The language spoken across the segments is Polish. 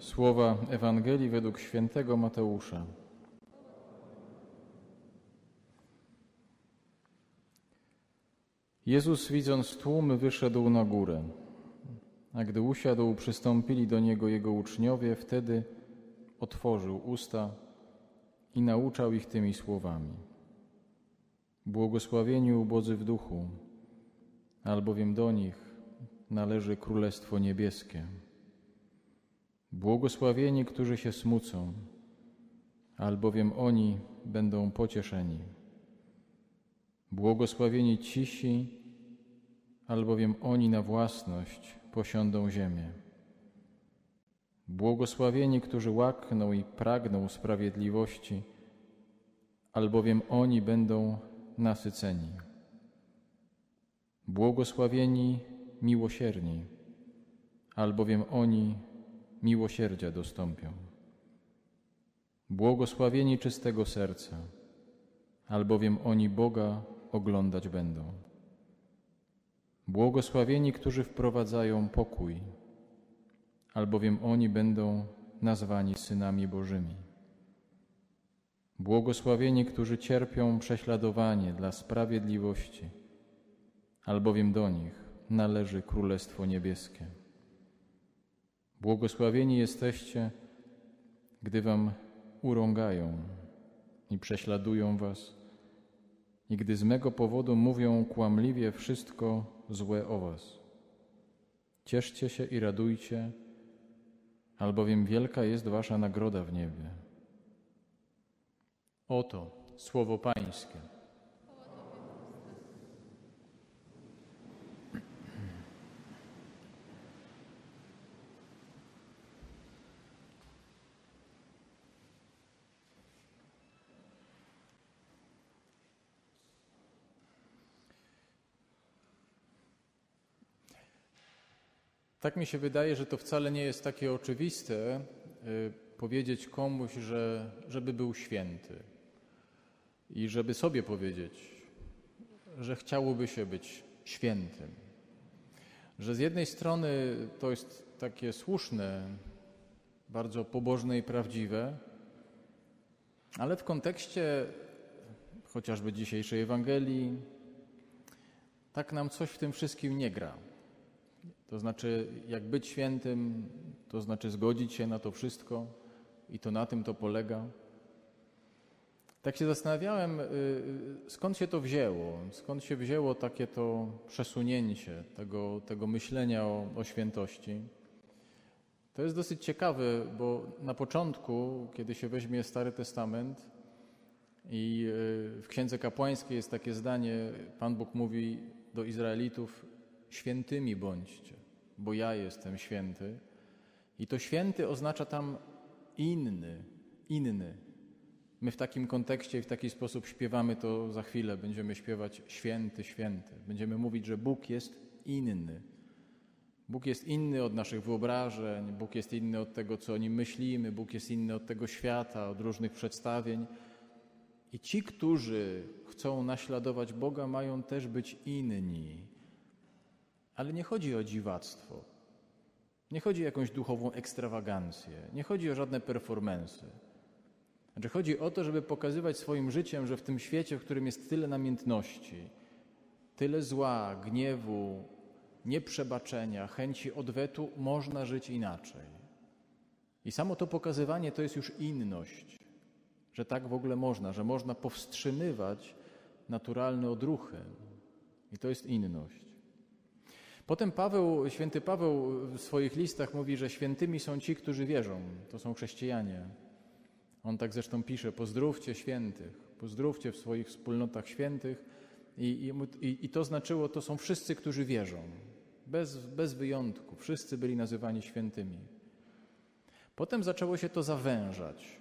Słowa Ewangelii według świętego Mateusza. Jezus, widząc tłum, wyszedł na górę. A gdy usiadł, przystąpili do niego jego uczniowie, wtedy otworzył usta i nauczał ich tymi słowami. Błogosławieni ubodzy w duchu, albowiem do nich należy Królestwo Niebieskie. Błogosławieni, którzy się smucą, albowiem oni będą pocieszeni. Błogosławieni cisi, albowiem oni na własność posiądą ziemię. Błogosławieni, którzy łakną i pragną sprawiedliwości, albowiem oni będą nasyceni. Błogosławieni miłosierni, albowiem oni miłosierdzia dostąpią. Błogosławieni czystego serca, albowiem oni Boga oglądać będą. Błogosławieni, którzy wprowadzają pokój, albowiem oni będą nazwani synami Bożymi. Błogosławieni, którzy cierpią prześladowanie dla sprawiedliwości, albowiem do nich należy Królestwo Niebieskie. Błogosławieni jesteście, gdy wam urągają i prześladują was, i gdy z mego powodu mówią kłamliwie wszystko złe o was. Cieszcie się i radujcie, albowiem wielka jest wasza nagroda w niebie. Oto słowo Pańskie. Tak mi się wydaje, że to wcale nie jest takie oczywiste y, powiedzieć komuś, że, żeby był święty i żeby sobie powiedzieć, że chciałoby się być świętym. Że z jednej strony to jest takie słuszne, bardzo pobożne i prawdziwe, ale w kontekście chociażby dzisiejszej Ewangelii, tak nam coś w tym wszystkim nie gra. To znaczy, jak być świętym, to znaczy zgodzić się na to wszystko i to na tym to polega. Tak się zastanawiałem, y, y, skąd się to wzięło, skąd się wzięło takie to przesunięcie tego, tego myślenia o, o świętości. To jest dosyć ciekawe, bo na początku, kiedy się weźmie Stary Testament i y, w Księdze Kapłańskiej jest takie zdanie, Pan Bóg mówi do Izraelitów, świętymi bądźcie, bo ja jestem święty. I to święty oznacza tam inny, inny. My w takim kontekście i w taki sposób śpiewamy to za chwilę. Będziemy śpiewać święty, święty. Będziemy mówić, że Bóg jest inny. Bóg jest inny od naszych wyobrażeń, Bóg jest inny od tego, co o nim myślimy, Bóg jest inny od tego świata, od różnych przedstawień. I ci, którzy chcą naśladować Boga, mają też być inni. Ale nie chodzi o dziwactwo. Nie chodzi o jakąś duchową ekstrawagancję. Nie chodzi o żadne performensy. Znaczy chodzi o to, żeby pokazywać swoim życiem, że w tym świecie, w którym jest tyle namiętności, tyle zła, gniewu, nieprzebaczenia, chęci odwetu, można żyć inaczej. I samo to pokazywanie to jest już inność, że tak w ogóle można, że można powstrzymywać naturalne odruchy. I to jest inność. Potem Paweł, święty Paweł w swoich listach mówi, że świętymi są ci, którzy wierzą. To są chrześcijanie. On tak zresztą pisze: pozdrówcie świętych, pozdrówcie w swoich wspólnotach świętych. I, i, I, to znaczyło, to są wszyscy, którzy wierzą. Bez, bez wyjątku. Wszyscy byli nazywani świętymi. Potem zaczęło się to zawężać.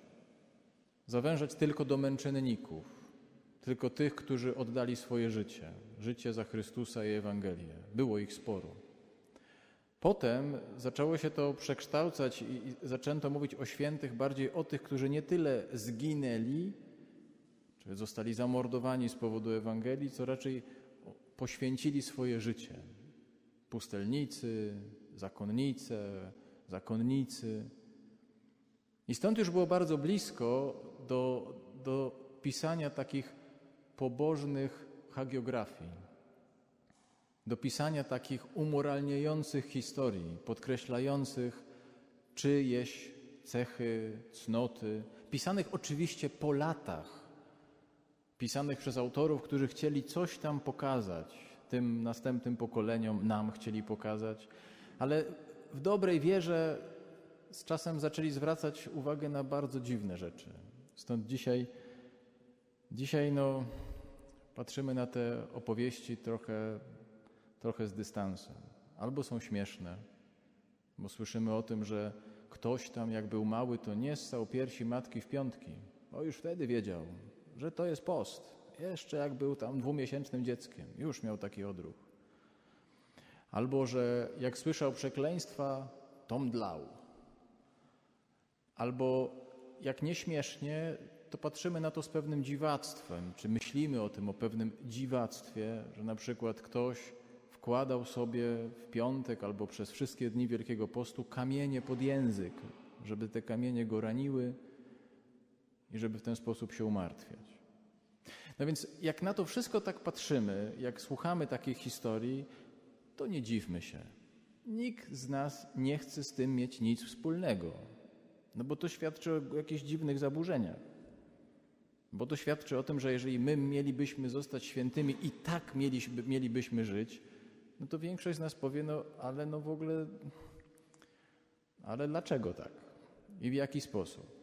Zawężać tylko do męczenników tylko tych, którzy oddali swoje życie, życie za Chrystusa i Ewangelię. Było ich sporo. Potem zaczęło się to przekształcać i zaczęto mówić o świętych bardziej o tych, którzy nie tyle zginęli, czy zostali zamordowani z powodu Ewangelii, co raczej poświęcili swoje życie. Pustelnicy, zakonnice, zakonnicy, I stąd już było bardzo blisko do, do pisania takich pobożnych hagiografii, do pisania takich umoralniających historii, podkreślających czyjeś cechy, cnoty, pisanych oczywiście po latach, pisanych przez autorów, którzy chcieli coś tam pokazać, tym następnym pokoleniom, nam chcieli pokazać, ale w dobrej wierze z czasem zaczęli zwracać uwagę na bardzo dziwne rzeczy. Stąd dzisiaj, dzisiaj no, patrzymy na te opowieści trochę, trochę z dystansem. Albo są śmieszne, bo słyszymy o tym, że ktoś tam, jak był mały, to nie ssał piersi matki w piątki, bo już wtedy wiedział, że to jest post. Jeszcze jak był tam dwumiesięcznym dzieckiem, już miał taki odruch. Albo że jak słyszał przekleństwa, to mdlał. Albo jak nieśmiesznie, to patrzymy na to z pewnym dziwactwem, czy myślimy o tym, o pewnym dziwactwie, że na przykład ktoś wkładał sobie w piątek albo przez wszystkie dni Wielkiego Postu kamienie pod język, żeby te kamienie go raniły i żeby w ten sposób się umartwiać. No więc jak na to wszystko tak patrzymy, jak słuchamy takich historii, to nie dziwmy się. Nikt z nas nie chce z tym mieć nic wspólnego, no bo to świadczy o jakichś dziwnych zaburzeniach. Bo to świadczy o tym, że jeżeli my mielibyśmy zostać świętymi i tak mieliśmy, mielibyśmy żyć, no to większość z nas powie, no ale no w ogóle, ale dlaczego tak? I w jaki sposób?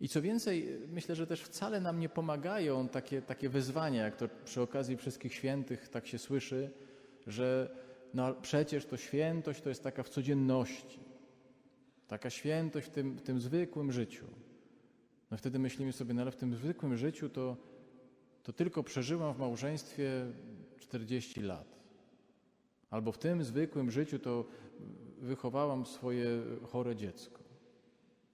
I co więcej, myślę, że też wcale nam nie pomagają takie, takie wyzwania, jak to przy okazji wszystkich świętych tak się słyszy, że no przecież to świętość to jest taka w codzienności, taka świętość w tym, w tym zwykłym życiu. No wtedy myślimy sobie, no ale w tym zwykłym życiu to, to tylko przeżyłam w małżeństwie 40 lat. Albo w tym zwykłym życiu to wychowałam swoje chore dziecko.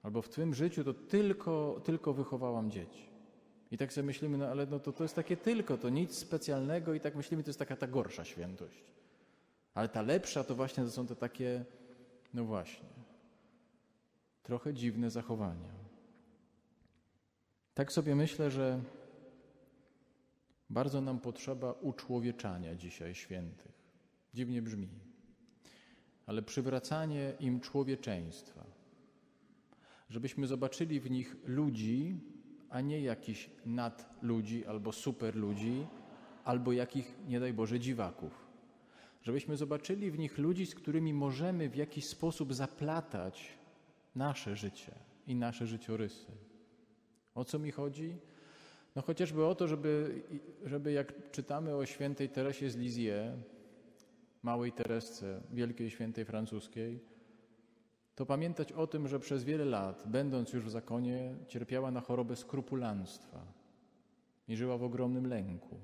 Albo w tym życiu to tylko, tylko wychowałam dzieci. I tak sobie myślimy, no ale no to, to jest takie tylko, to nic specjalnego i tak myślimy, to jest taka ta gorsza świętość. Ale ta lepsza to właśnie to są te takie, no właśnie, trochę dziwne zachowania. Tak sobie myślę, że bardzo nam potrzeba uczłowieczania dzisiaj świętych. Dziwnie brzmi, ale przywracanie im człowieczeństwa, żebyśmy zobaczyli w nich ludzi, a nie jakichś nadludzi albo superludzi, albo jakich, nie daj Boże, dziwaków. Żebyśmy zobaczyli w nich ludzi, z którymi możemy w jakiś sposób zaplatać nasze życie i nasze życiorysy. O co mi chodzi? No chociażby o to, żeby, żeby jak czytamy o świętej Teresie z Lizie, małej Teresce, wielkiej świętej francuskiej, to pamiętać o tym, że przez wiele lat, będąc już w zakonie, cierpiała na chorobę skrupulanstwa i żyła w ogromnym lęku.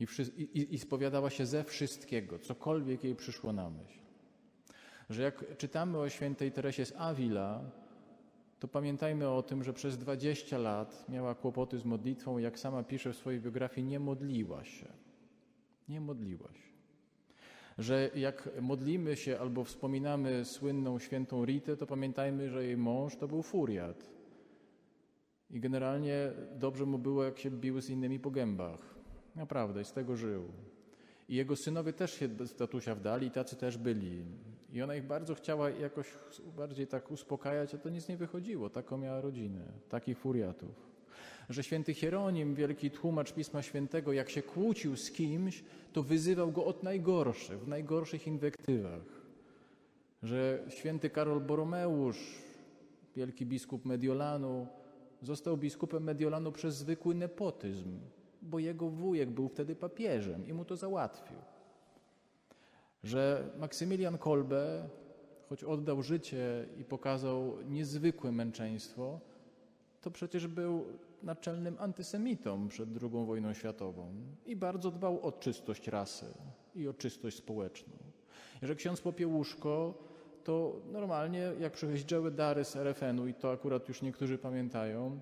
I, i, I spowiadała się ze wszystkiego, cokolwiek jej przyszło na myśl. Że jak czytamy o świętej Teresie z Avila, to pamiętajmy o tym, że przez 20 lat miała kłopoty z modlitwą, jak sama pisze w swojej biografii, nie modliła się. Nie modliła się. Że jak modlimy się albo wspominamy słynną świętą Ritę, to pamiętajmy, że jej mąż to był furiat. I generalnie dobrze mu było, jak się biły z innymi po gębach. Naprawdę, z tego żył. I jego synowie też się z tatusia wdali, tacy też byli. I ona ich bardzo chciała jakoś bardziej tak uspokajać, a to nic nie wychodziło. Taką miała rodzinę, takich furiatów. Że święty Hieronim, wielki tłumacz Pisma Świętego, jak się kłócił z kimś, to wyzywał go od najgorszych, w najgorszych inwektywach. Że święty Karol Boromeusz, wielki biskup Mediolanu, został biskupem Mediolanu przez zwykły nepotyzm, bo jego wujek był wtedy papieżem i mu to załatwił że Maksymilian Kolbe, choć oddał życie i pokazał niezwykłe męczeństwo, to przecież był naczelnym antysemitą przed II wojną światową i bardzo dbał o czystość rasy i o czystość społeczną. Że ksiądz Popiełuszko to normalnie, jak przyjeżdżały dary z RFN-u i to akurat już niektórzy pamiętają,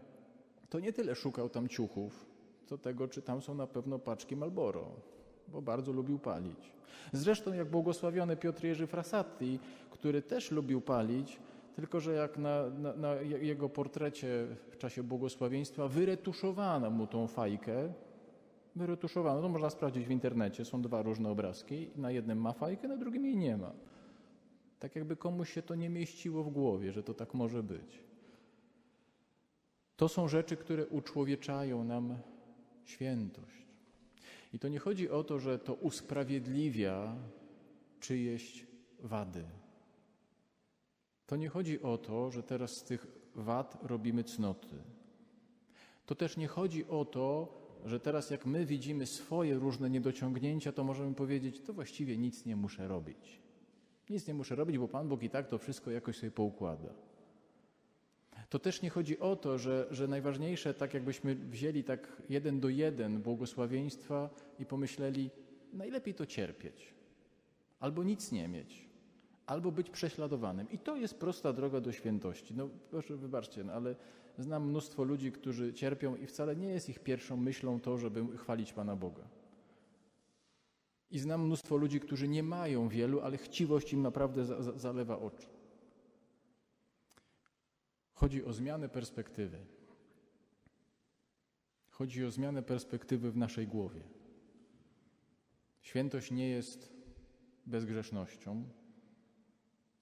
to nie tyle szukał tam ciuchów, to tego, czy tam są na pewno paczki Malboro bo bardzo lubił palić. Zresztą jak błogosławiony Piotr Jerzy Frassati, który też lubił palić, tylko że jak na, na, na jego portrecie w czasie błogosławieństwa wyretuszowano mu tą fajkę, wyretuszowano, to można sprawdzić w internecie, są dwa różne obrazki, na jednym ma fajkę, na drugim jej nie ma. Tak jakby komuś się to nie mieściło w głowie, że to tak może być. To są rzeczy, które uczłowieczają nam świętość. I to nie chodzi o to, że to usprawiedliwia czyjeś wady. To nie chodzi o to, że teraz z tych wad robimy cnoty. To też nie chodzi o to, że teraz jak my widzimy swoje różne niedociągnięcia, to możemy powiedzieć, to właściwie nic nie muszę robić. Nic nie muszę robić, bo Pan Bóg i tak to wszystko jakoś sobie poukłada. To też nie chodzi o to, że, że najważniejsze, tak jakbyśmy wzięli tak jeden do jeden błogosławieństwa i pomyśleli, najlepiej to cierpieć, albo nic nie mieć, albo być prześladowanym. I to jest prosta droga do świętości. No proszę, wybaczcie, no, ale znam mnóstwo ludzi, którzy cierpią i wcale nie jest ich pierwszą myślą to, żeby chwalić Pana Boga. I znam mnóstwo ludzi, którzy nie mają wielu, ale chciwość im naprawdę za, za, zalewa oczy. Chodzi o zmianę perspektywy. Chodzi o zmianę perspektywy w naszej głowie. Świętość nie jest bezgrzesznością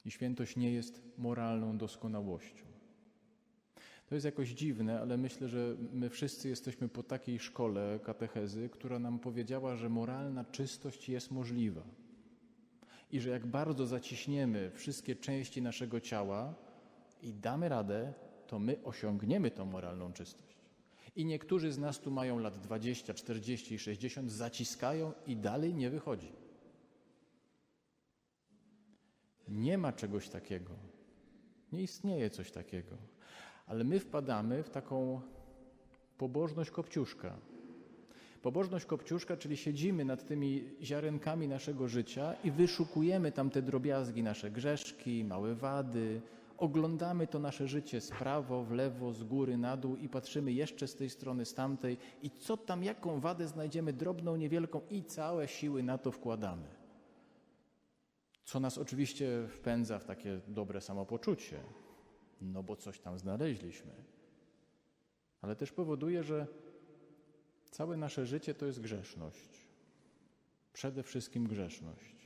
i świętość nie jest moralną doskonałością. To jest jakoś dziwne, ale myślę, że my wszyscy jesteśmy po takiej szkole katechezy, która nam powiedziała, że moralna czystość jest możliwa. I że jak bardzo zaciśniemy wszystkie części naszego ciała i damy radę, to my osiągniemy tą moralną czystość. I niektórzy z nas tu mają lat 20, 40 i 60, zaciskają i dalej nie wychodzi. Nie ma czegoś takiego. Nie istnieje coś takiego. Ale my wpadamy w taką pobożność kopciuszka. Pobożność kopciuszka, czyli siedzimy nad tymi ziarenkami naszego życia i wyszukujemy tam te drobiazgi, nasze grzeszki, małe wady, oglądamy to nasze życie z prawo, w lewo, z góry, na dół i patrzymy jeszcze z tej strony, z tamtej i co tam, jaką wadę znajdziemy, drobną, niewielką i całe siły na to wkładamy. Co nas oczywiście wpędza w takie dobre samopoczucie, no bo coś tam znaleźliśmy. Ale też powoduje, że całe nasze życie to jest grzeszność. Przede wszystkim grzeszność.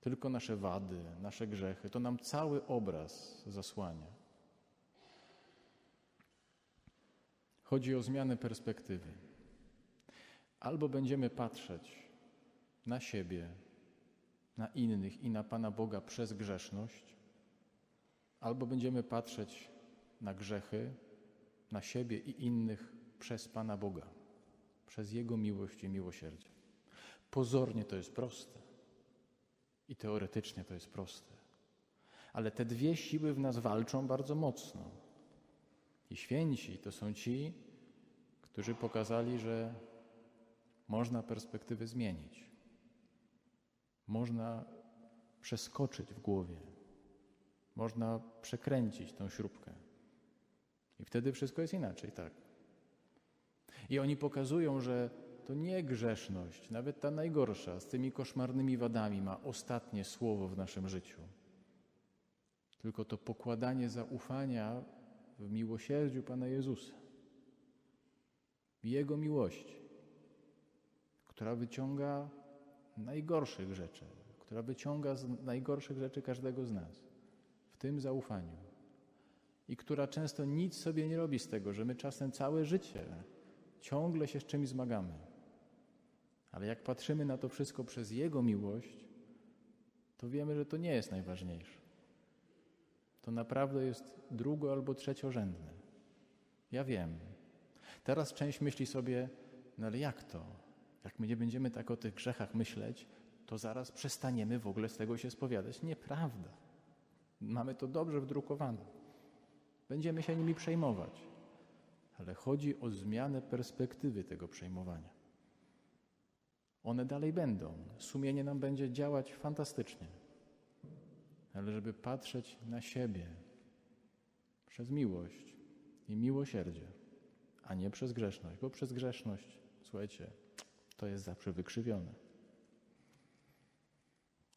Tylko nasze wady, nasze grzechy, to nam cały obraz zasłania. Chodzi o zmianę perspektywy. Albo będziemy patrzeć na siebie, na innych i na Pana Boga przez grzeszność, albo będziemy patrzeć na grzechy, na siebie i innych przez Pana Boga, przez Jego miłość i miłosierdzie. Pozornie to jest proste i teoretycznie to jest proste, ale te dwie siły w nas walczą bardzo mocno. I święci to są ci, którzy pokazali, że można perspektywy zmienić. Można przeskoczyć w głowie. Można przekręcić tą śrubkę. I wtedy wszystko jest inaczej, tak. I oni pokazują, że to nie grzeszność, nawet ta najgorsza, z tymi koszmarnymi wadami, ma ostatnie słowo w naszym życiu. Tylko to pokładanie zaufania w miłosierdziu Pana Jezusa, w Jego miłości, która wyciąga najgorszych rzeczy, która wyciąga z najgorszych rzeczy każdego z nas, w tym zaufaniu. I która często nic sobie nie robi z tego, że my czasem całe życie ciągle się z czymś zmagamy. Ale jak patrzymy na to wszystko przez Jego miłość, to wiemy, że to nie jest najważniejsze. To naprawdę jest drugo albo trzeciorzędne. Ja wiem. Teraz część myśli sobie, no ale jak to? Jak my nie będziemy tak o tych grzechach myśleć, to zaraz przestaniemy w ogóle z tego się spowiadać. Nieprawda. Mamy to dobrze wdrukowane. Będziemy się nimi przejmować. Ale chodzi o zmianę perspektywy tego przejmowania. One dalej będą. Sumienie nam będzie działać fantastycznie. Ale żeby patrzeć na siebie przez miłość i miłosierdzie, a nie przez grzeszność, bo przez grzeszność, słuchajcie, to jest zawsze wykrzywione.